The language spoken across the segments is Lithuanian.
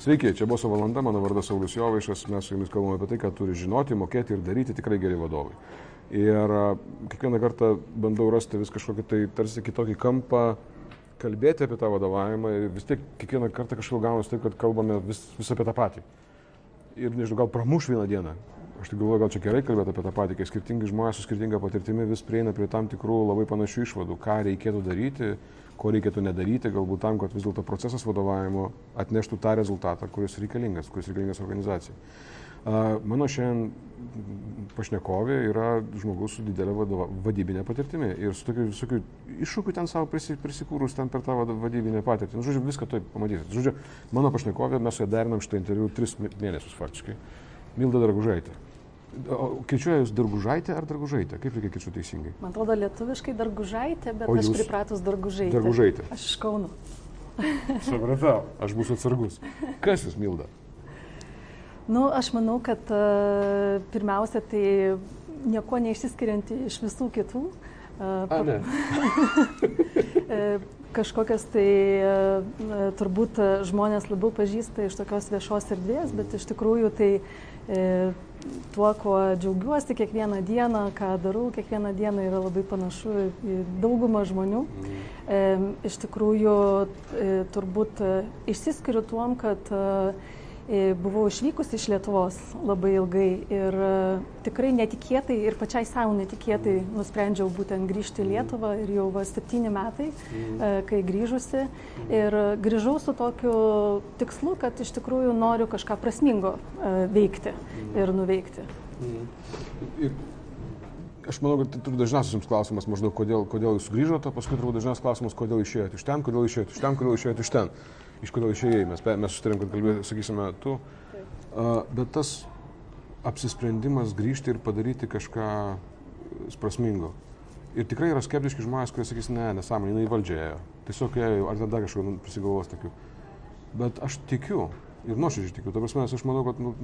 Sveiki, čia buvo valanda, mano vardas Saulis Jovaišas, mes su jumis kalbame apie tai, ką turi žinoti, mokėti ir daryti tikrai geri vadovai. Ir kiekvieną kartą bandau rasti vis kažkokį tai tarsi kitokį kampą, kalbėti apie tą vadovavimą ir vis tiek kiekvieną kartą kažkaip gaunasi taip, kad kalbame vis, vis apie tą patį. Ir nežinau, gal pramuš vieną dieną. Aš tik galvoju, gal čia gerai kalbėti apie tą patį, kai skirtingi žmonės su skirtinga patirtimi vis prieina prie tam tikrų labai panašių išvadų, ką reikėtų daryti, ko reikėtų nedaryti, galbūt tam, kad vis dėlto procesas vadovavimo atneštų tą rezultatą, kuris reikalingas, kuris reikalingas organizacijai. Mano šiandien pašnekovė yra žmogus su didelė vadova, vadybinė patirtimi ir su tokiu visokiu iššūkiu ten savo prisi, prisikūrus ten per tą vadybinę patirtį. Nu, žodžiu, viską taip pamatysit. Žodžiu, mano pašnekovė, mes su ją derinam šitą interviu tris mėnesius faktiškai. Milda Dragužaitė. Kirčiuoja jūs dargužaitė ar dargužaitė? Kaip reikia kirčiuoti teisingai? Man atrodo, lietuviškai dargužaitė, bet aš pripratus dargužaitė. Dargužaitė. Aš iš Kauno. Supratau, aš būsiu atsargus. Kas jūs, Milda? Nu, aš manau, kad uh, pirmiausia, tai nieko neišsiskirianti iš visų kitų. Uh, A, ne. kažkokias tai uh, turbūt žmonės labiau pažįsta iš tokios viešos erdvės, bet iš tikrųjų tai tuo, kuo džiaugiuosi kiekvieną dieną, ką darau kiekvieną dieną yra labai panašu į daugumą žmonių. Mm. Iš tikrųjų, turbūt išsiskiriu tuom, kad buvau išvykusi iš Lietuvos labai ilgai ir tikrai netikėtai ir pačiai savo netikėtai nusprendžiau būtent grįžti į Lietuvą ir jau va septyni metai, mm. kai grįžusi. Ir grįžau su tokiu tikslu, kad iš tikrųjų noriu kažką prasmingo veikti mm. ir nuveikti. Mm. Aš manau, kad tai dažniausias jums klausimas maždaug, kodėl, kodėl jūs grįžote, paskui turbūt dažniausias klausimas, kodėl išėjote iš ten, kodėl išėjote iš ten, kodėl išėjote iš ten. Iš kodėl išėjai, mes, mes sutarėm, kad kalbėsime, sakysime, tu. Uh, bet tas apsisprendimas grįžti ir padaryti kažką prasmingo. Ir tikrai yra skeptiški žmonės, kurie sakys, ne, nesąmonė, jinai valdžia ėjo. Tiesiog ėjo, ar tada kažko nu, prisigalvos tokių. Bet aš tikiu, ir nuoširdžiai tikiu. Ta prasme, aš manau, kad nu,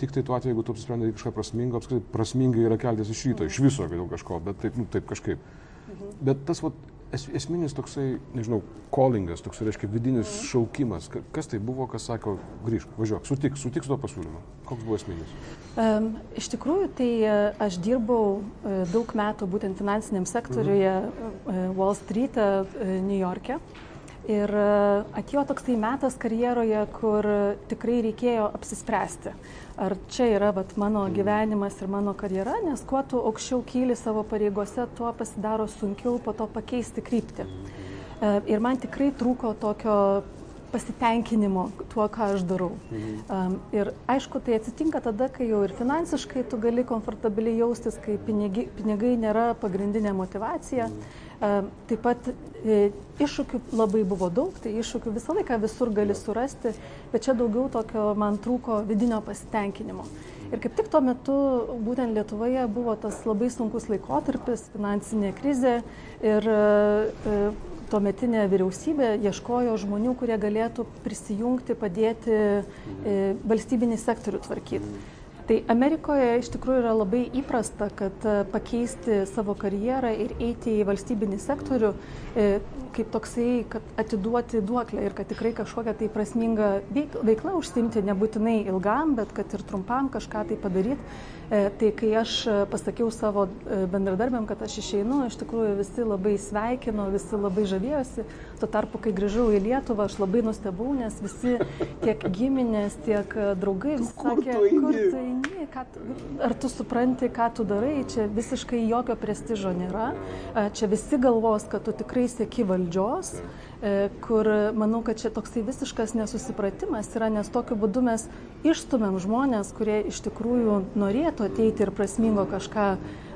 tik tai tuo atveju, jeigu tu apsisprendai kažką prasmingo, apskritai prasmingai yra keltis iš ryto, iš viso dėl kažko, bet taip, nu, taip kažkaip. Mhm. Bet tas, vat, es, esminis toksai, nežinau, callingas, toks, reiškia, vidinis mhm. šaukimas. Kas tai buvo, kas sako, grįžk, važiuok, sutik, sutik su to pasiūlymu. Koks buvo esminis? Um, iš tikrųjų, tai e, aš dirbau uh, daug metų būtent finansiniam sektoriuje mhm. uh, Wall Street, uh, New York'e. Ir atėjo toksai metas karjeroje, kur tikrai reikėjo apsispręsti ar čia yra vat, mano mm. gyvenimas ir mano karjera, nes kuo tu aukščiau kyli savo pareigose, tuo pasidaro sunkiau po to pakeisti kryptį. E, ir man tikrai trūko tokio pasitenkinimo tuo, ką aš darau. Mhm. Um, ir aišku, tai atsitinka tada, kai jau ir finansiškai tu gali komfortabiliai jaustis, kai pinigi, pinigai nėra pagrindinė motivacija. Mhm. Taip pat e, iššūkių labai buvo daug, tai iššūkių visą laiką visur gali surasti, bet čia daugiau tokio man trūko vidinio pasitenkinimo. Ir kaip tik tuo metu būtent Lietuvoje buvo tas labai sunkus laikotarpis, finansinė krizė ir e, tuometinė vyriausybė ieškojo žmonių, kurie galėtų prisijungti, padėti e, valstybinį sektorių tvarkyti. Tai Amerikoje iš tikrųjų yra labai įprasta, kad e, pakeisti savo karjerą ir eiti į valstybinį sektorių e, kaip toksai, kad atiduoti duoklę ir kad tikrai kažkokią tai prasmingą veiklą užsimti, nebūtinai ilgam, bet kad ir trumpam kažką tai padaryti. E, tai kai aš pasakiau savo bendradarbiam, kad aš išeinu, iš tikrųjų visi labai sveikino, visi labai žavėjosi. Tuo tarpu, kai grįžau į Lietuvą, aš labai nustebau, nes visi tiek giminės, tiek draugai sakė, kur tai eini, tu, ar tu supranti, ką tu darai, čia visiškai jokio prestižo nėra, čia visi galvos, kad tu tikrai sėki valdžios, e, kur manau, kad čia toksai visiškas nesusipratimas yra, nes tokiu būdu mes išstumėm žmonės, kurie iš tikrųjų norėtų ateiti ir prasmingo kažką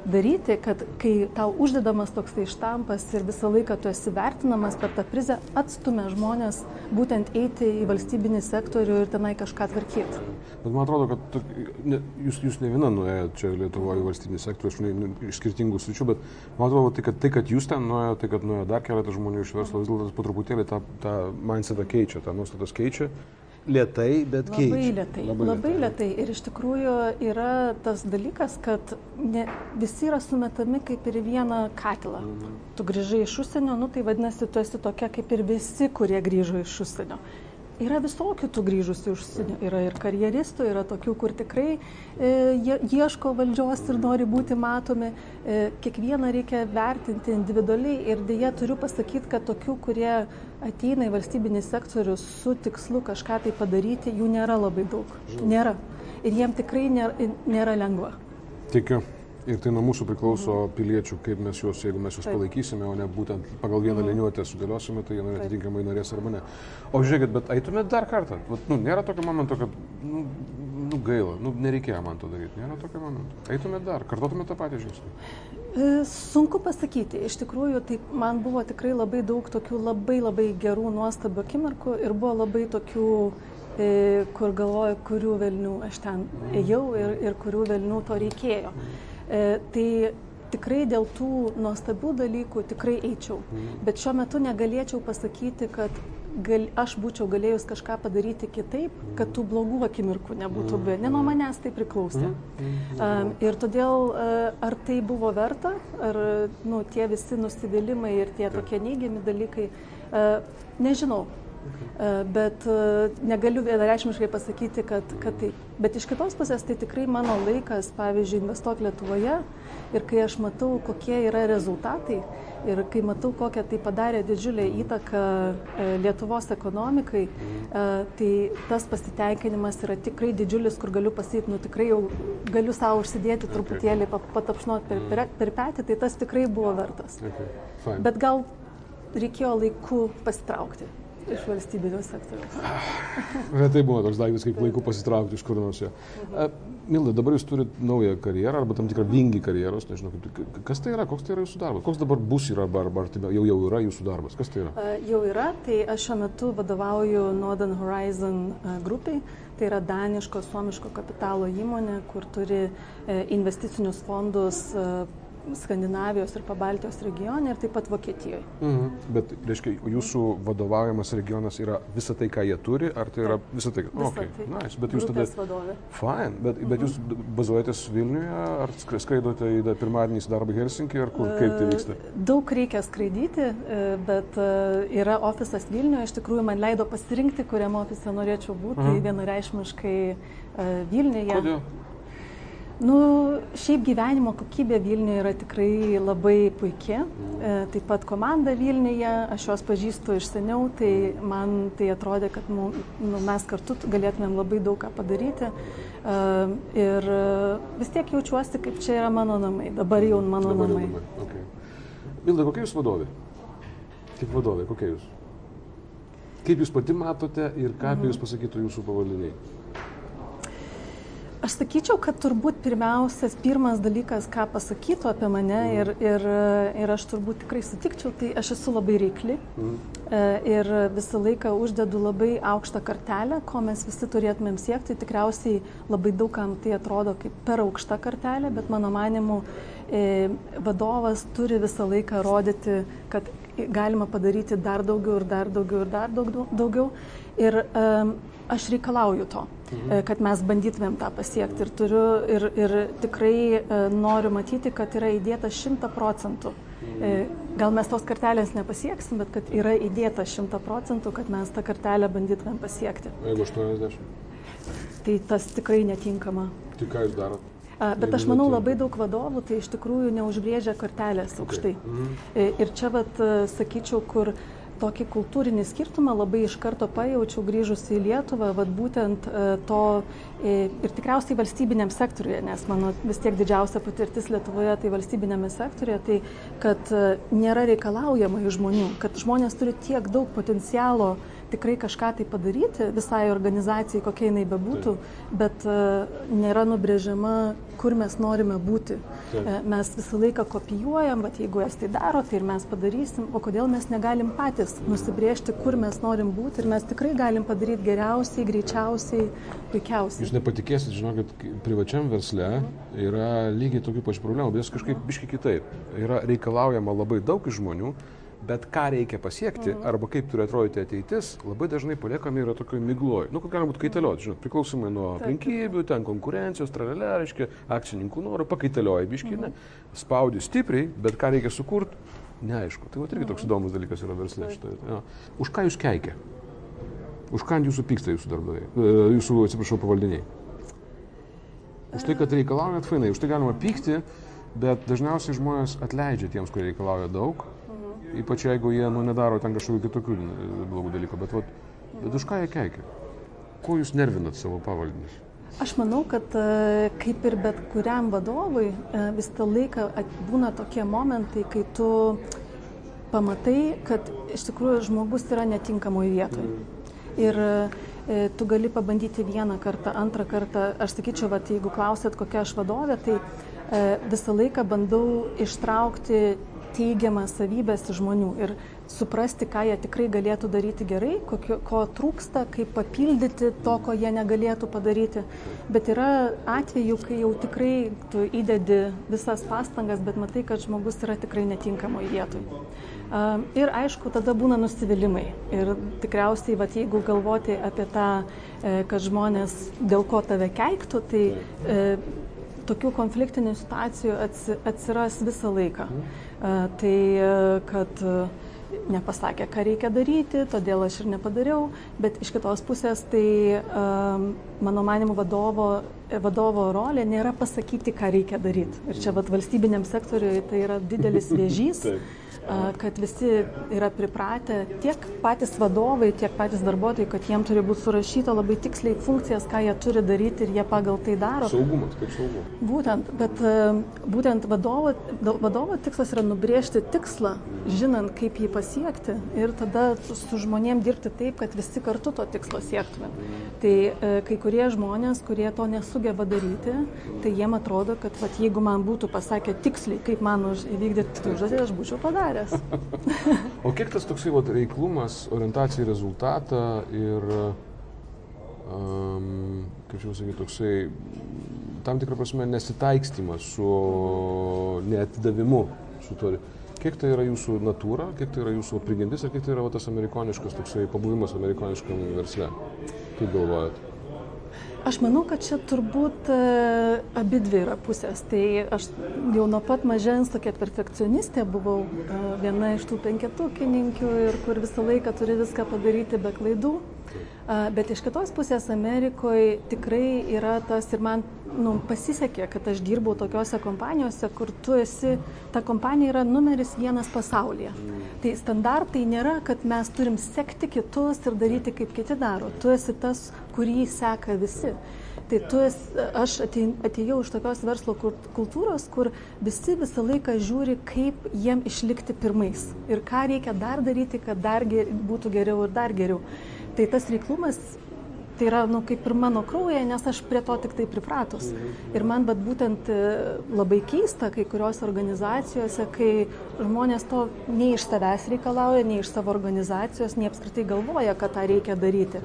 daryti, kad kai tau uždedamas toksai štampas ir visą laiką tu esi vertinamas per tą prizę, atstumia žmonės būtent eiti į valstybinį sektorių ir tenai kažką tvarkyti. Bet man atrodo, kad tu, ne, jūs, jūs ne viena nuėjote čia Lietuvoje į valstybinį sektorių, aš ne, iš skirtingų sričių, bet man atrodo, tai, kad, tai, kad jūs ten nuėjote, tai, kad nuėjo dar keletą žmonių iš verslo, vis dėlto po truputėlį tą, tą mindsetą keičia, tą nuostatas keičia lietai, bet labai keičia. Lietai, labai, labai lietai. Ir iš tikrųjų yra tas dalykas, kad ne, visi yra sumetami kaip ir vieną katilą. Mhm. Tu grįžai iš užsienio, nu tai vadinasi, tu esi tokia kaip ir visi, kurie grįžo iš užsienio. yra visokių tų grįžusių užsienio. Yra ir karjeristų, yra tokių, kur tikrai e, ieško valdžios ir nori būti matomi. E, kiekvieną reikia vertinti individualiai ir dėja turiu pasakyti, kad tokių, kurie ateina į valstybinį sektorių su tikslu kažką tai padaryti, jų nėra labai daug. Nėra. Ir jiem tikrai nėra, nėra lengva. Tikiu. Ir tai nuo mūsų priklauso piliečių, kaip mes juos, jeigu mes juos Taip. palaikysime, o ne būtent pagal vieną mhm. liniuotę sudėliosime, tai jie atitinkamai norės arba ne. O žiūrėkit, bet eitumėt dar kartą. Vat, nu, nėra tokio momento, kad nu, nu, gaila, nu, nereikėjo man to daryti. Nėra tokio momento. Eitumėt dar, kartuotumėt tą patį žingsnį. E, sunku pasakyti. Iš tikrųjų, tai man buvo tikrai labai daug tokių labai labai gerų, nuostabių akimirkų ir buvo labai tokių e, kur galvoju, kurių velnių aš ten ėjau ir, ir kurių velnių to reikėjo. E, tai tikrai dėl tų nuostabių dalykų tikrai eičiau. Mhm. Bet šiuo metu negalėčiau pasakyti, kad gal, aš būčiau galėjus kažką padaryti kitaip, kad tų blogų akimirkų nebūtų buvę. Ne nuo manęs tai priklausė. Um, ir todėl, uh, ar tai buvo verta, ar nu, tie visi nusivylimai ir tie tokie neigiami dalykai, uh, nežinau. Okay. Bet negaliu vienareišmiškai pasakyti, kad, kad taip. Bet iš kitos pusės tai tikrai mano laikas, pavyzdžiui, investuok Lietuvoje ir kai aš matau, kokie yra rezultatai ir kai matau, kokią tai padarė didžiulę įtaką Lietuvos ekonomikai, tai tas pasitenkinimas yra tikrai didžiulis, kur galiu pasakyti, nu tikrai jau galiu savo užsidėti truputėlį, patapšnoti per, per, per petį, tai tas tikrai buvo vertas. Okay. Bet gal reikėjo laiku pasitraukti iš valstybinio sektoriaus. Retai buvo toks daiktas, kaip laiku pasitraukti iš kur nors. Mhm. Milda, dabar jūs turite naują karjerą arba tam tikrą vingį karjeros, nežinau, kas tai yra, koks tai yra jūsų darbas, koks dabar bus yra arba, arba jau, jau yra jūsų darbas, kas tai yra? Uh, jau yra, tai aš šiuo metu vadovauju Northern Horizon grupiai, tai yra daniško, suomiško kapitalo įmonė, kur turi investicinius fondus Skandinavijos ir Pabaltijos regione ir taip pat Vokietijoje. Mhm. Bet, reiškia, jūsų vadovaujamas regionas yra visa tai, ką jie turi, ar tai yra visa tai? Visa okay. tai. Nice. Bet jūs tada... Vadovė. Fine, bet, bet jūs mhm. bazuojatės Vilniuje, ar skraidote į pirmadienį į darbą Helsinkį, ar kur, kaip tai e, vyksta? Daug reikia skraidyti, e, bet e, yra ofisas Vilniuje, iš tikrųjų man leido pasirinkti, kuriam ofise norėčiau būti, mhm. vienareišmiškai Vilniuje. Kodėl? Nu, šiaip gyvenimo kokybė Vilniuje yra tikrai labai puikia. E, taip pat komanda Vilniuje, aš juos pažįstu iš seniau, tai man tai atrodė, kad nu, mes kartu galėtumėm labai daug ką padaryti. E, ir vis tiek jaučiuosi, kaip čia yra mano namai. Dabar jau mano Dabar namai. namai. Okay. Milda, kokia jūs vadovė? Tik vadovė, kokia jūs? Kaip jūs pati matote ir ką apie mhm. jūs pasakytų jūsų pavaldiniai? Aš sakyčiau, kad turbūt pirmiausias, pirmas dalykas, ką pasakytų apie mane mm. ir, ir, ir aš turbūt tikrai sutikčiau, tai aš esu labai reikli mm. ir visą laiką uždedu labai aukštą kartelę, ko mes visi turėtumėm siekti. Tikriausiai labai daugam tai atrodo kaip per aukšta kartelė, bet mano manimu e, vadovas turi visą laiką rodyti, kad galima padaryti dar daugiau ir dar daugiau ir dar daug, daugiau. Ir um, aš reikalauju to, mhm. E, kad mes bandytumėm tą pasiekti ir turiu ir, ir tikrai e, noriu matyti, kad yra įdėta šimta procentų. Mhm. E, gal mes tos kartelės nepasieksim, bet kad yra įdėta šimta procentų, kad mes tą kartelę bandytumėm pasiekti. Jeigu 80? Tai tas tikrai netinkama. Tai ką jūs darote? Bet aš manau, labai daug vadovų tai iš tikrųjų neužbrėžia kartelės aukštai. Mhm. Ir čia, vat, sakyčiau, kur tokį kultūrinį skirtumą labai iš karto pajaučiau grįžusi į Lietuvą, vad būtent e, to e, ir tikriausiai valstybiniam sektoriuje, nes mano vis tiek didžiausia patirtis Lietuvoje tai valstybinėme sektoriuje, tai kad e, nėra reikalaujama iš žmonių, kad žmonės turi tiek daug potencialo tikrai kažką tai padaryti visai organizacijai, kokia jinai bebūtų, bet nėra nubrėžiama, kur mes norime būti. Taip. Mes visą laiką kopijuojam, bet jeigu estai daro, tai ir mes padarysim, o kodėl mes negalim patys nusibriežti, kur mes norim būti ir mes tikrai galim padaryti geriausiai, greičiausiai, puikiausiai. Jūs nepatikėsit, žinokit, privačiam versle yra lygiai tokių pačių problemų, bet jos kažkaip biški kitaip. Yra reikalaujama labai daug iš žmonių bet ką reikia pasiekti mhm. arba kaip turi atrodyti ateitis, labai dažnai paliekami yra tokio migloj. Nu, kad galima būtų kaitalioti, žinot, priklausomai nuo aplinkybių, ten konkurencijos, tralelė, reiškia, akcininkų norų, pakaitalioja biškinę, mhm. spaudi stipriai, bet ką reikia sukurti, neaišku. Tai va irgi toks mhm. įdomus dalykas yra verslė šitoje. Ja. Už ką jūs keikia? Už ką jūsų pyksta jūsų darbdaviai, e, jūsų, atsiprašau, pavaldiniai? Už tai, kad reikalaujat fainai, už tai galima pykti, bet dažniausiai žmonės atleidžia tiems, kurie reikalauja daug. Ypač jeigu jie nu, nedaro ten kažkokių kitokių blogų dalykų, bet, vat, bet už ką jie keikia? Kuo jūs nervinat savo pavaldinius? Aš manau, kad e, kaip ir bet kuriam vadovui e, vis tą laiką būna tokie momentai, kai tu pamatai, kad iš tikrųjų žmogus yra netinkamoje vietoje. Mhm. Ir E, tu gali pabandyti vieną kartą, antrą kartą. Aš sakyčiau, vat, jeigu klausėt, kokia aš vadovė, tai visą laiką bandau ištraukti teigiamas savybės žmonių ir suprasti, ką jie tikrai galėtų daryti gerai, kokio, ko trūksta, kaip papildyti to, ko jie negalėtų padaryti. Bet yra atvejų, kai jau tikrai tu įdedi visas pastangas, bet matai, kad žmogus yra tikrai netinkamoje vietoje. Ir aišku, tada būna nusivylimai. Ir tikriausiai, vat, jeigu galvoti apie tą, e, kad žmonės dėl ko tave keiktų, tai e, tokių konfliktinių situacijų atsiras visą laiką. E, tai kad nepasakė, ką reikia daryti, todėl aš ir nepadariau, bet iš kitos pusės tai mano manimo vadovo, vadovo rolė nėra pasakyti, ką reikia daryti. Ir čia vat, valstybiniam sektoriui tai yra didelis vėžys kad visi yra pripratę, tiek patys vadovai, tiek patys darbuotojai, kad jiem turi būti surašyta labai tiksliai funkcijas, ką jie turi daryti ir jie pagal tai daro. Saugumas, kaip saugu. Būtent, bet būtent vadovo, vadovo tikslas yra nubrėžti tikslą, žinant, kaip jį pasiekti ir tada su žmonėm dirbti taip, kad visi kartu to tikslo siektume. Tai kai kurie žmonės, kurie to nesugeba daryti, tai jiem atrodo, kad vat, jeigu man būtų pasakę tiksliai, kaip man įvykdyti užduotį, aš būčiau padaręs geras. o kiek tas toksai vat, reiklumas, orientacija į rezultatą ir, um, kaip jau sakyti, toksai tam tikrą prasme nesitaikstymas su neatidavimu su to. Kiek tai yra jūsų natūra, kiek tai yra jūsų prigimtis ir kiek tai yra va, tas amerikoniškas toksai pabuvimas amerikoniškam versle? Kaip galvojat? Aš manau, kad čia turbūt e, abi dvi yra pusės. Tai aš jau nuo pat mažens tokia perfekcionistė buvau, e, viena iš tų penketukininkių ir kur visą laiką turi viską padaryti be klaidų. Bet iš kitos pusės Amerikoje tikrai yra tas ir man nu, pasisekė, kad aš dirbau tokiuose kompanijose, kur tu esi, ta kompanija yra numeris vienas pasaulyje. Tai standartai nėra, kad mes turim sekti kitus ir daryti kaip kiti daro. Tu esi tas, kurį seka visi. Tai tu esi, aš atėjau iš tokios verslo kultūros, kur visi visą laiką žiūri, kaip jiem išlikti pirmais ir ką reikia dar daryti, kad dar ger, būtų geriau ir dar geriau. Tai tas reiklumas tai yra nu, kaip ir mano kraujyje, nes aš prie to tik tai pripratus. Ir man bet būtent e, labai keista kai kuriuose organizacijose, kai žmonės to nei iš savęs reikalauja, nei iš savo organizacijos, nei apskritai galvoja, kad tą reikia daryti.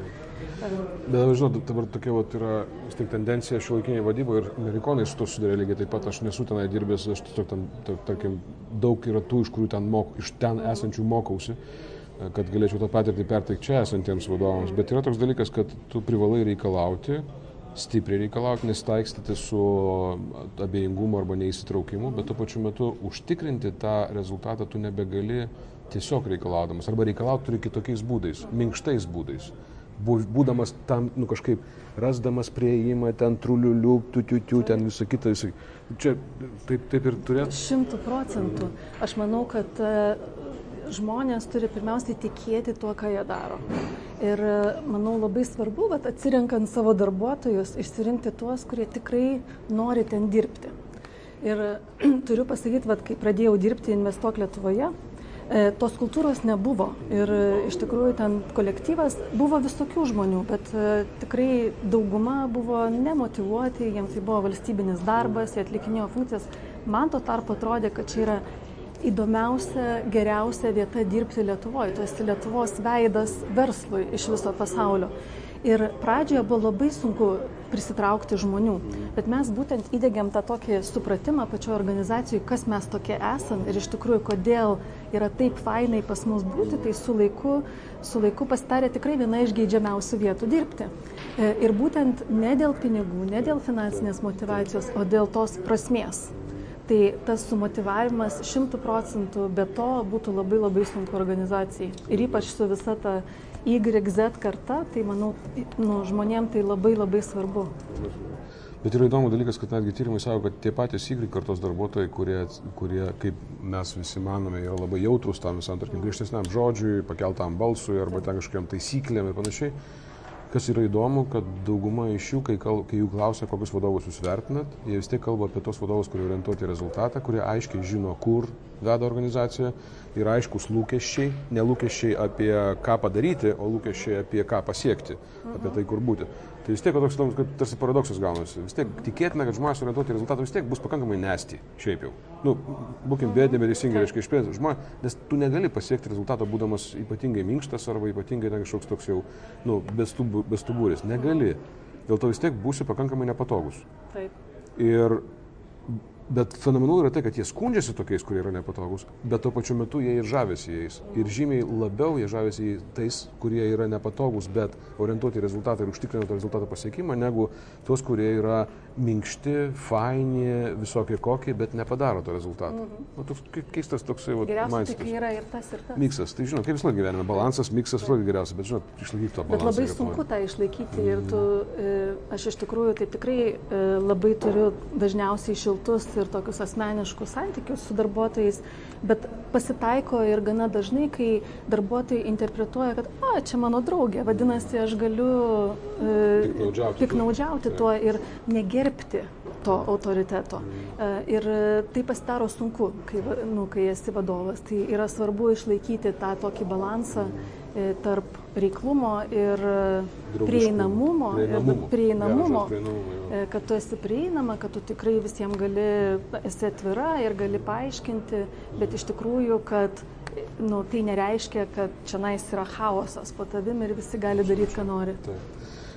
Bet žinot, dabar tokia vat, yra tik tendencija šiuolaikiniai vadyboje ir amerikonai su to sudarė lygiai taip pat, aš nesu tenai dirbęs, aš tiesiog ten, tarkim, daug yra tų, iš kurių ten, mok, iš ten esančių mokausi kad galėčiau tą patirtį perteikti čia esantiems vadovams. Bet yra toks dalykas, kad tu privalai reikalauti, stipriai reikalauti, nestaikstyti su abejingumu arba neįsitraukimu, bet tuo pačiu metu užtikrinti tą rezultatą tu nebegali tiesiog reikalaudamas. Arba reikalauti turi kitokiais būdais, minkštais būdais. Būdamas tam, nu kažkaip, rasdamas prieimą, ten truliuliu, tutiu, ten visą kitą. Visą. Čia taip, taip ir turėtų. Šimtų procentų. Aš manau, kad žmonės turi pirmiausiai tikėti tuo, ką jie daro. Ir e, manau labai svarbu, kad atsirenkant savo darbuotojus, išsirinkti tuos, kurie tikrai nori ten dirbti. Ir turiu pasakyti, kad kai pradėjau dirbti Investuok Lietuvoje, e, tos kultūros nebuvo. Ir e, iš tikrųjų ten kolektyvas buvo visokių žmonių, bet tikrai dauguma buvo nemotivuoti, jiems tai buvo valstybinis darbas, jie atlikinėjo funkcijas. Man to tarp atrodė, kad čia yra įdomiausia, geriausia vieta dirbti Lietuvoje. Tu esi Lietuvos veidas verslui iš viso pasaulio. Ir pradžioje buvo labai sunku prisitraukti žmonių, bet mes būtent įdėgiam tą tokį supratimą pačioje organizacijoje, kas mes tokie esam ir iš tikrųjų, kodėl yra taip fainai pas mus būti, tai su laiku, su laiku pasitarė tikrai viena iš geidžiamiausių vietų dirbti. E, ir būtent ne dėl pinigų, ne dėl finansinės motivacijos, o dėl tos prasmės Tai tas sumotivavimas šimtų procentų, be to būtų labai labai sunku organizacijai. Ir ypač su visa ta YZ karta, tai manau, nu, žmonėm tai labai labai svarbu. Bet yra įdomu dalykas, kad netgi tyrimai sako, kad tie patys Y kartos darbuotojai, kurie, kurie, kaip mes visi manome, yra labai jautrus tam visam, tarkim, grįžtesniam žodžiui, pakeltam balsui arba ten kažkokiam taisyklėm ir panašiai. Kas yra įdomu, kad dauguma iš jų, kai, kal, kai jų klausia, kokius vadovus jūs vertinat, jie vis tiek kalba apie tos vadovus, kurie orientuoti rezultatą, kurie aiškiai žino, kur veda organizacija, yra aiškus lūkesčiai, ne lūkesčiai apie ką padaryti, o lūkesčiai apie ką pasiekti, apie tai, kur būti. Tai vis tiek toks kad tarsi paradoksas gaunasi. Vis tiek tikėtina, kad žmonės orientuoti į rezultatą vis tiek bus pakankamai nesti, šiaip jau. Nu, būkim bėdė, neteisingai, reiškia, išpėsti žmonės, nes tu negali pasiekti rezultato būdamas ypatingai minkštas arba ypatingai ten kažkoks toks jau, nu, bestubūris. Negali. Dėl to vis tiek būsi pakankamai nepatogus. Taip. Ir Bet fenomenalu yra tai, kad jie skundžiasi tokiais, kurie yra nepatogus, bet tuo pačiu metu jie ir žavisi jais. Ir žymiai labiau jie žavisi tais, kurie yra nepatogus, bet orientuoti rezultatą ir užtikrinti rezultato pasiekimą, negu tuos, kurie yra minkšti, faini, visokie kokie, bet nepadaro to rezultato. Mhm. Na, toks keistas toksai vat, mindsetas. Tai yra ir tas, ir tas. Miksas, tai žinot, kaip visą gyvenime, balansas, miksas visą geriausias, bet žinot, išlaikyti to balansą. Bet labai sunku tą išlaikyti ir tu, e, aš iš tikrųjų tai tikrai e, labai turiu dažniausiai šiltus ir tokius asmeniškus santykius su darbuotojais, bet pasitaiko ir gana dažnai, kai darbuotojai interpretuoja, kad, a, čia mano draugė, vadinasi, aš galiu e, piknaudžiauti tuo ir negerbti to autoriteto. E, ir tai pasidaro sunku, kai, nu, kai esi vadovas. Tai yra svarbu išlaikyti tą tokį balansą e, tarp reiklumo ir prieinamumo, prieinamumo, prieinamumo e, kad tu esi prieinama, kad tu tikrai visiems gali, esi atvira ir gali paaiškinti, bet iš tikrųjų, kad nu, tai nereiškia, kad čia nais yra chaosas po tavim ir visi gali daryti, ką nori. Taip.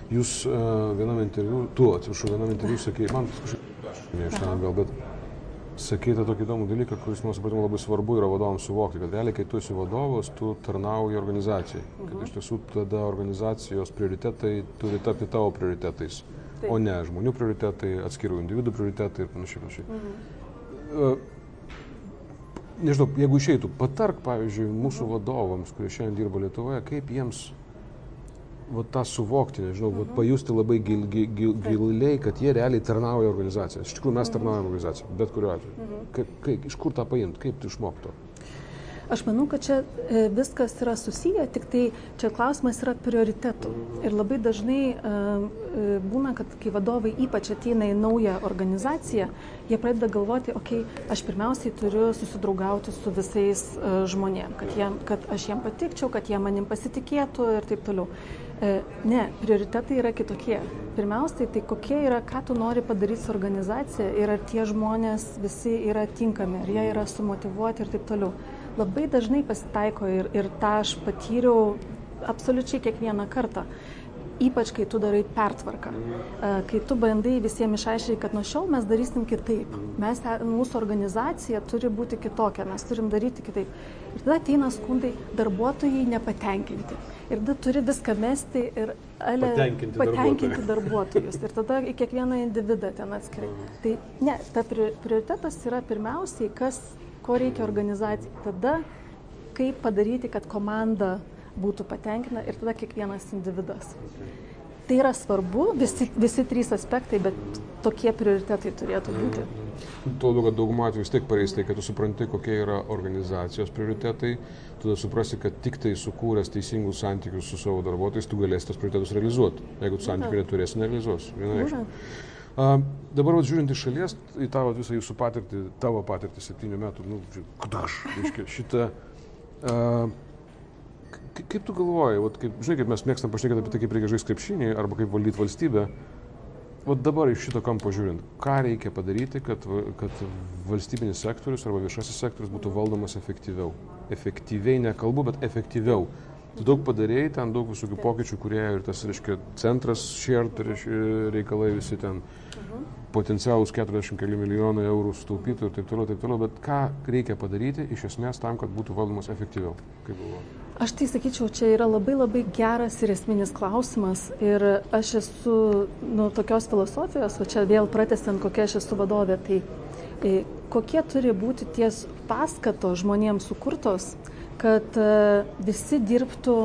Jūs uh, vienam interviu, tu atsiprašau, vienam interviu sakei, man kažkaip, nežinau, gal, bet sakyti tokį įdomų dalyką, kuris mums supratimu labai svarbu yra vadovams suvokti, kad realiai, kai tu esi vadovas, tu tarnauji organizacijai. Kad mhm. iš tiesų tada organizacijos prioritetai turi tapti tavo prioritetais, Taip. o ne žmonių prioritetai, atskirų individų prioritetai ir panašiai. panašiai. Mhm. Nežinau, jeigu išeitų, patark, pavyzdžiui, mūsų vadovams, kurie šiandien dirba Lietuvoje, kaip jiems va, tą suvokti, nežinau, mhm. va, pajusti labai gil, gil, gil, giliai, kad jie realiai tarnauja organizaciją. Iš tikrųjų, mes mhm. tarnaujame organizaciją, bet kuriuo atveju. Mhm. Kaip, kaip, iš kur tą paimti, kaip tu išmokto? Aš manau, kad čia e, viskas yra susiję, tik tai čia klausimas yra prioritetų. Ir labai dažnai e, e, būna, kad kai vadovai ypač ateina į naują organizaciją, jie pradeda galvoti, okei, okay, aš pirmiausiai turiu susidraugauti su visais žmonėm, kad, jiem, kad aš jiem patikčiau, kad jie manim pasitikėtų ir taip toliau. E, ne, prioritetai yra kitokie. Pirmiausiai, tai kokie yra, ką tu nori padaryti su organizacija ir ar tie žmonės visi yra tinkami, ar jie yra sumotivuoti ir taip toliau. Labai dažnai pasitaiko ir, ir tą aš patyriau absoliučiai kiekvieną kartą ypač kai tu darai pertvarką, e, kai tu bandai visiems išaiškinti, kad nuo šiol mes darysim kitaip, mes, mūsų organizacija turi būti kitokia, mes turim daryti kitaip. Ir tada ateina skundai, darbuotojai nepatenkinti. Ir tada turi viską mesti ir ale, patenkinti, patenkinti darbuotojus. Ir tada į kiekvieną individą ten atskirai. Tai ne, ta prioritetas yra pirmiausiai, kas, ko reikia organizacijai. Tada, kaip padaryti, kad komanda būtų patenkina ir tada kiekvienas individas. Tai yra svarbu, visi, visi trys aspektai, bet tokie prioritetai turėtų būti. Tuo labiau, kad daugumą atveju vis tiek pareis tai, kad tu supranti, kokie yra organizacijos prioritetai, tada suprasi, kad tik tai sukūręs teisingus santykius su savo darbuotojais, tu galėsi tos prioritetus realizuoti. Jeigu tu santykių neturėsi, nerealizuos. Uh, dabar vat, žiūrint iš šalies, į tavo visą jūsų patirtį, tavo patirtį septynių metų, nu, kdaš, reiškia, šitą uh, Kaip tu galvoji, vat, kaip, žinai, kaip mes mėgstam pašnekėti apie tai, kaip reikia žaisti krepšinį arba kaip valdyti valstybę, vat dabar iš šito kampo žiūrint, ką reikia padaryti, kad, kad valstybinis sektorius arba viešasis sektorius būtų valdomas efektyviau. Efektyviai nekalbu, bet efektyviau. Tu daug padarėjai, ten daug visokių pokyčių, kurie ir tas, reiškia, centras, shared reikalai visi ten, mhm. potencialus 40 keli milijonai eurų sutaupytų ir taip toliau, taip toliau, bet ką reikia padaryti iš esmės tam, kad būtų valdomas efektyviau, kaip galvoju? Aš tai sakyčiau, čia yra labai labai geras ir esminis klausimas. Ir aš esu nu, tokios filosofijos, o čia vėl pratestant, kokia aš esu vadovė, tai e, kokie turi būti ties paskato žmonėms sukurtos, kad e, visi dirbtų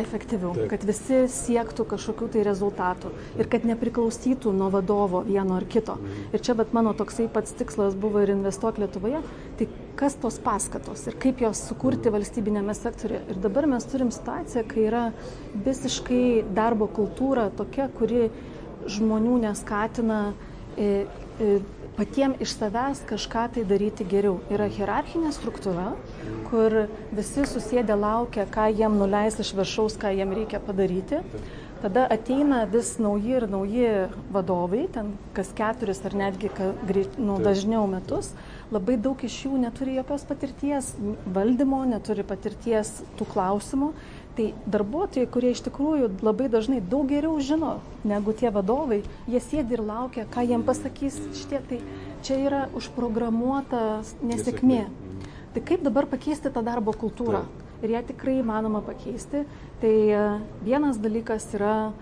efektyviau, Taip. kad visi siektų kažkokių tai rezultatų ir kad nepriklausytų nuo vadovo vieno ar kito. Mhm. Ir čia bet mano toksai pats tikslas buvo ir investuok Lietuvoje, tai kas tos paskatos ir kaip jos sukurti mhm. valstybinėme sektorėje. Ir dabar mes turim situaciją, kai yra visiškai darbo kultūra tokia, kuri žmonių neskatina e, e, patiems iš savęs kažką tai daryti geriau. Yra hierarchinė struktūra, kur visi susėdę laukia, ką jiem nuleis iš viršaus, ką jiem reikia padaryti. Tada ateina vis nauji ir nauji vadovai, ten kas keturis ar netgi ka, nu, dažniau metus. Labai daug iš jų neturi jokios patirties valdymo, neturi patirties tų klausimų. Tai darbuotojai, kurie iš tikrųjų labai dažnai daug geriau žino negu tie vadovai, jie sėdi ir laukia, ką jiem pasakys šitie. Tai čia yra užprogramuota nesėkmė. Tai kaip dabar pakeisti tą darbo kultūrą? Ir ją tikrai įmanoma pakeisti. Tai e, vienas dalykas yra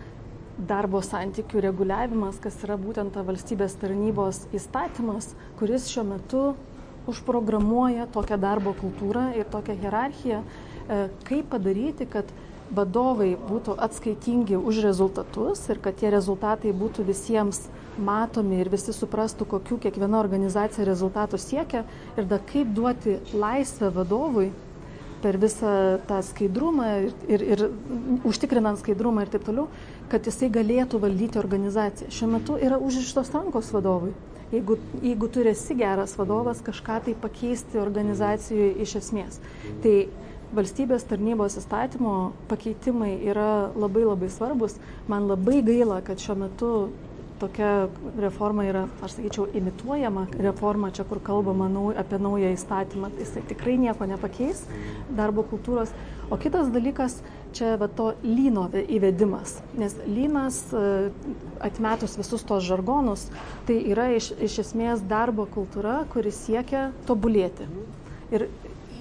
darbo santykių reguliavimas, kas yra būtent ta valstybės tarnybos įstatymas, kuris šiuo metu užprogramuoja tokią darbo kultūrą ir tokią hierarchiją, E, kaip padaryti, kad vadovai būtų atskaitingi už rezultatus ir kad tie rezultatai būtų visiems matomi ir visi suprastų, kokiu kiekviena organizacija rezultatų siekia ir da kaip duoti laisvę vadovui per visą tą skaidrumą ir, ir, ir užtikrinant skaidrumą ir taip toliau, kad jisai galėtų valdyti organizaciją. Šiuo metu yra užrištos rankos vadovui. Jeigu, jeigu tu esi geras vadovas, kažką tai pakeisti organizacijoje iš esmės. Tai valstybės tarnybos įstatymo pakeitimai yra labai labai svarbus. Man labai gaila, kad šiuo metu tokia reforma yra, aš sakyčiau, imituojama reforma, čia kur kalbama nau, apie naują įstatymą, tai jisai tikrai nieko nepakeis darbo kultūros. O kitas dalykas, čia va to lyno įvedimas, nes lynas e, atmetus visus tos žargonus, tai yra iš, iš esmės darbo kultūra, kuris siekia tobulėti. Ir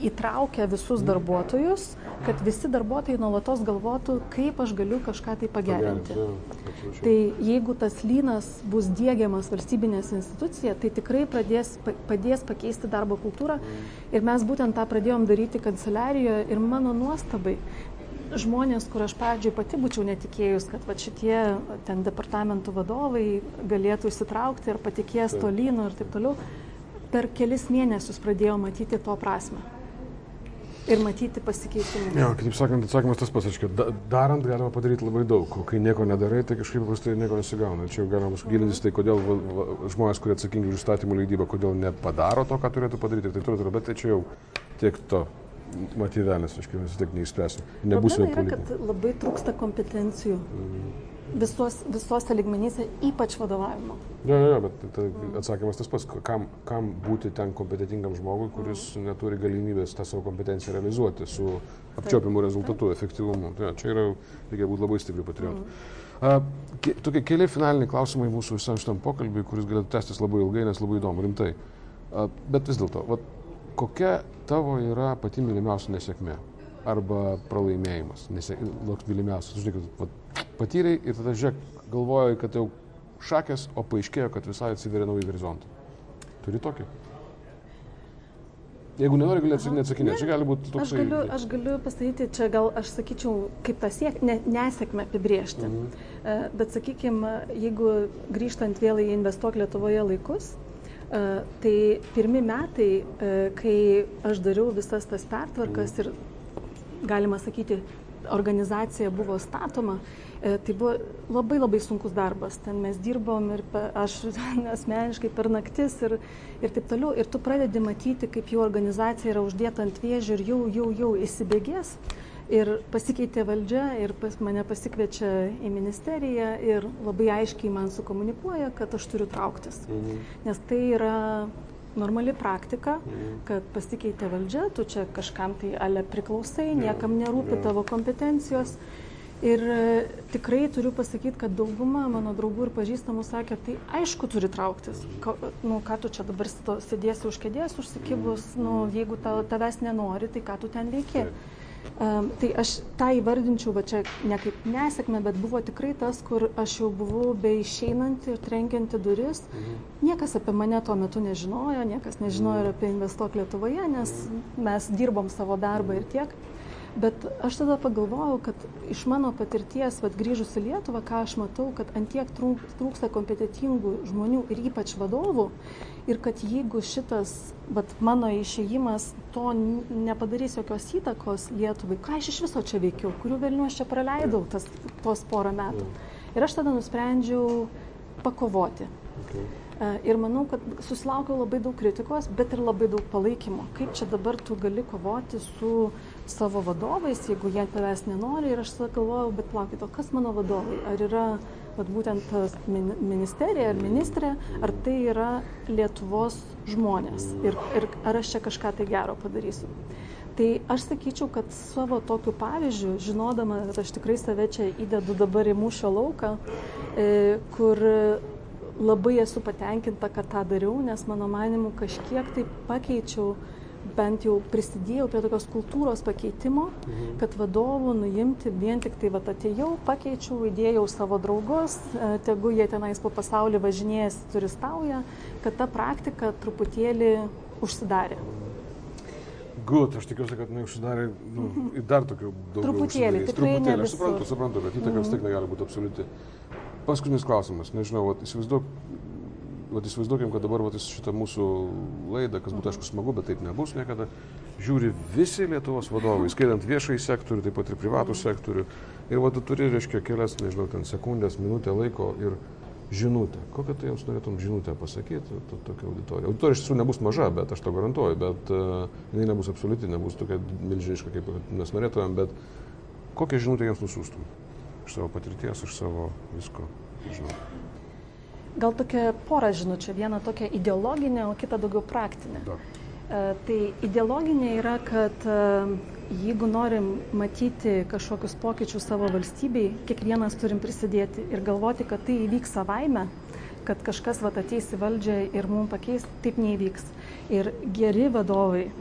įtraukia visus darbuotojus, kad visi darbuotojai nuolatos galvotų, kaip aš galiu kažką tai pagerinti. Tai jeigu tas lynas bus dėgiamas valstybinės institucija, tai tikrai pradės, padės pakeisti darbo kultūrą. Ir mes būtent tą pradėjom daryti kanceliarijoje ir mano nuostabai. Žmonės, kur aš pradžioj pati būčiau netikėjus, kad va, šitie ten departamentų vadovai galėtų įsitraukti ir patikės to lyno ir taip toliau, per kelis mėnesius pradėjau matyti to prasme ir matyti pasikeitimą. Ja, kitaip sakant, atsakymas tas pats, kad da, darant galima padaryti labai daug, o kai nieko nedarai, tai kažkaip paprastai nieko nesigauna. Čia jau galima gilintis tai, kodėl va, va, žmonės, kurie atsakingi už įstatymų leidybą, kodėl nepadaro to, ką turėtų padaryti ir taip toliau, bet tai čia jau tiek to. Matyvelės, aš vis tiek neišspręsiu. Nebūsime politikai. Labai trūksta kompetencijų. Mm visos, visose ligmenyse, ypač vadovavimo. Ne, ne, bet tai atsakymas tas pats, kam, kam būti ten kompetitingam žmogui, kuris mm. neturi galimybės tą savo kompetenciją realizuoti su apčiopimu rezultatu, efektyvumu. Tai, čia yra, reikia būti labai stipriu patriotu. Mm. Uh, tokie keli finaliniai klausimai mūsų visam šitam pokalbiui, kuris galėtų tęstis labai ilgai, nes labai įdomu, rimtai. Uh, bet vis dėlto, kokia tavo yra pati mylimiausia nesėkmė? arba pralaimėjimas, mylimiausias. Žiūrėk, patyrei ir tada žiūrėk, galvojai, kad jau šakės, o paaiškėjo, kad visai atsiveria nauji horizontai. Turi tokį? Jeigu nenori, gali neatsakinėti, čia gali būti toks. Aš galiu, aš galiu pasakyti, čia gal aš sakyčiau, kaip tą siek, ne, nesėkmę apibriežti. Mhm. E, bet sakykime, jeigu grįžtant vėl į investuok Lietuvoje laikus, tai pirmi metai, e, kai aš dariau visas tas pertvarkas ir galima sakyti, organizacija buvo statoma, e, tai buvo labai labai sunkus darbas. Ten mes dirbom ir aš asmeniškai per naktis ir, ir taip toliau. Ir tu pradedi matyti, kaip jų organizacija yra uždėta ant vėžių ir jau, jau, jau įsibėgės. Ir pasikeitė valdžia ir pas mane pasikviečia į ministeriją ir labai aiškiai man sukomunikuoja, kad aš turiu trauktis. Mhm. Nes tai yra normali praktika, mhm. kad pasikeitė valdžia, tu čia kažkam tai ale priklausai, niekam nerūpi tavo kompetencijos. Ir e, tikrai turiu pasakyti, kad dauguma mano draugų ir pažįstamų sakė, tai aišku turi trauktis. Ka, nu, ką tu čia dabar sėdėsi už kėdės, užsikibus, nu, jeigu ta, tavęs nenori, tai ką tu ten veiki. Um, tai aš tą įvardinčiau, va čia ne kaip nesėkmė, bet buvo tikrai tas, kur aš jau buvau be išeinanti ir trenkianti duris. Mhm. Niekas apie mane tuo metu nežinojo, niekas nežinojo ir apie Investuok Lietuvoje, nes mes dirbom savo darbą ir tiek. Bet aš tada pagalvojau, kad iš mano patirties, vad grįžus į Lietuvą, ką aš matau, kad antiek trūksta kompetitingų žmonių ir ypač vadovų. Ir kad jeigu šitas, vad mano išėjimas to nepadarys jokios įtakos Lietuvai, ką aš iš viso čia veikiau, kurių velnių aš čia praleidau tas, tos porą metų. Ir aš tada nusprendžiau pakovoti. Okay. E, ir manau, kad susilaukiau labai daug kritikos, bet ir labai daug palaikymo. Kaip čia dabar tu gali kovoti su savo vadovais, jeigu jie tavęs nenori. Ir aš galvojau, bet plaukit, o kas mano vadovai? Ar yra vat, būtent ministerija ar ministrė, ar tai yra Lietuvos žmonės? Ir, ir ar aš čia kažką tai gero padarysiu? Tai aš sakyčiau, kad savo tokiu pavyzdžiu, žinodama, kad aš tikrai save čia įdedu dabar į mūšio lauką, e, kur labai esu patenkinta, kad tą dariau, nes mano manimu kažkiek tai pakeičiau bent jau prisidėjau prie tokios kultūros pakeitimo, mhm. kad vadovų nuimti vien tik tai, va, atėjau, pakeičiau, įdėjau savo draugus, e, tegu jie tenais po pasaulį važinėjęs turistauja, kad ta praktika truputėlį užsidarė. Gut, aš tikiuosi, kad neužsidarė nu, mhm. dar tokių daugiau. Truputėlį, tikrai truputėlį. Aš suprantu, suprantu, bet įtaka vis tiek negali būti absoliuti. Paskutinis klausimas, nežinau, vat, įsivaizduok, vat įsivaizduokim, kad dabar vat, šitą mūsų laidą, kas būtų aišku smagu, bet taip nebus niekada, žiūri visi Lietuvos vadovai, skaitant viešai sektorių, taip pat ir privatų sektorių. Ir vat tu turi, reiškia, kelias, nežinau, ten sekundės, minutę laiko ir žinutę. Kokią tu jiems norėtum žinutę pasakyti, to, tokia auditorija. Auditorija iš tiesų nebus maža, bet aš to garantuoju, bet uh, jinai nebus absoliuti, nebus tokia milžiniška, kaip mes norėtumėm, bet kokią žinutę jiems nusiųstum? Iš savo patirties, iš savo visko, žinau. Gal tokia pora žinučių, viena tokia ideologinė, o kita daugiau praktinė. Da. E, tai ideologinė yra, kad e, jeigu norim matyti kažkokius pokyčius savo valstybei, kiekvienas turim prisidėti ir galvoti, kad tai įvyks savaime, kad kažkas vat, ateis į valdžią ir mums pakeis, taip neįvyks. Ir geri vadovai e,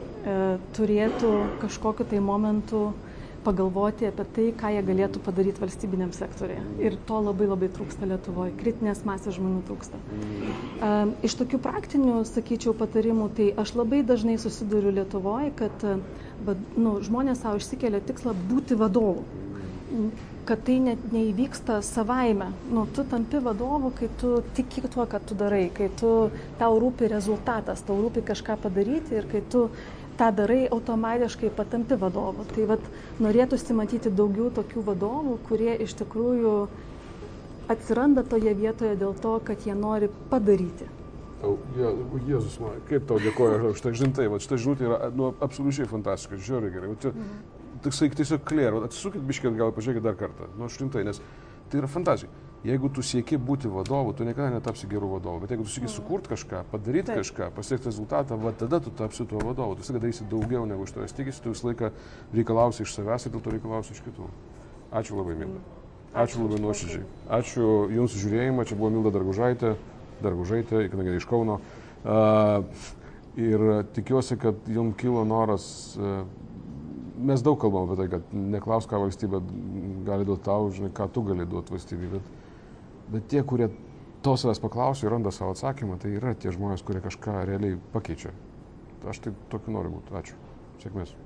turėtų kažkokiu tai momentu e, pagalvoti apie tai, ką jie galėtų padaryti valstybiniam sektoriuje. Ir to labai labai trūksta Lietuvoje, kritinės masės žmonių trūksta. Iš tokių praktinių, sakyčiau, patarimų, tai aš labai dažnai susiduriu Lietuvoje, kad nu, žmonės savo išsikelia tikslą būti vadovu kad tai net neįvyksta savaime. Nu, tu tampi vadovu, kai tu tiki tuo, ką tu darai, kai tu, tau rūpi rezultatas, tau rūpi kažką padaryti ir kai tu tą darai, automatiškai patampi vadovu. Tai vat, norėtųsi matyti daugiau tokių vadovų, kurie iš tikrųjų atsiranda toje vietoje dėl to, kad jie nori padaryti. O, je, Jėzus, man, kaip tau dėkoju už tą žinutę, va šitą žinutę yra nu, absoliučiai fantastiška, žiūri gerai. Čia, mhm. Tiesiog klėro, atsisukit biškit, gal pažiūrėkit dar kartą, nu, šimtai, nes tai yra fantazija. Jeigu tu sieki būti vadovu, tu niekada netapsi gerų vadovų, bet jeigu tu sieki sukurti kažką, padaryti Taip. kažką, pasiekti rezultatą, va tada tu tapsi tuo vadovu. Tu visą laiką darysi daugiau negu iš tavęs tikisi, tu visą laiką reikalausi iš savęs ir dėl to reikalausi iš kitų. Ačiū labai, Milda. Ačiū, Ačiū labai nuoširdžiai. Ačiū Jums už žiūrėjimą. Čia buvo Milda Dargužaitė, Dargužaitė, kadangi iš Kauno. Uh, ir tikiuosi, kad Jums kilo noras. Uh, mes daug kalbam apie tai, kad neklaus, ką valstybė gali duoti tau, žinai, ką tu gali duoti valstybei. Bet Bet tie, kurie to savęs paklausia ir randa savo atsakymą, tai yra tie žmonės, kurie kažką realiai pakeičia. Aš tai tokiu noriu būti. Ačiū. Sėkmės.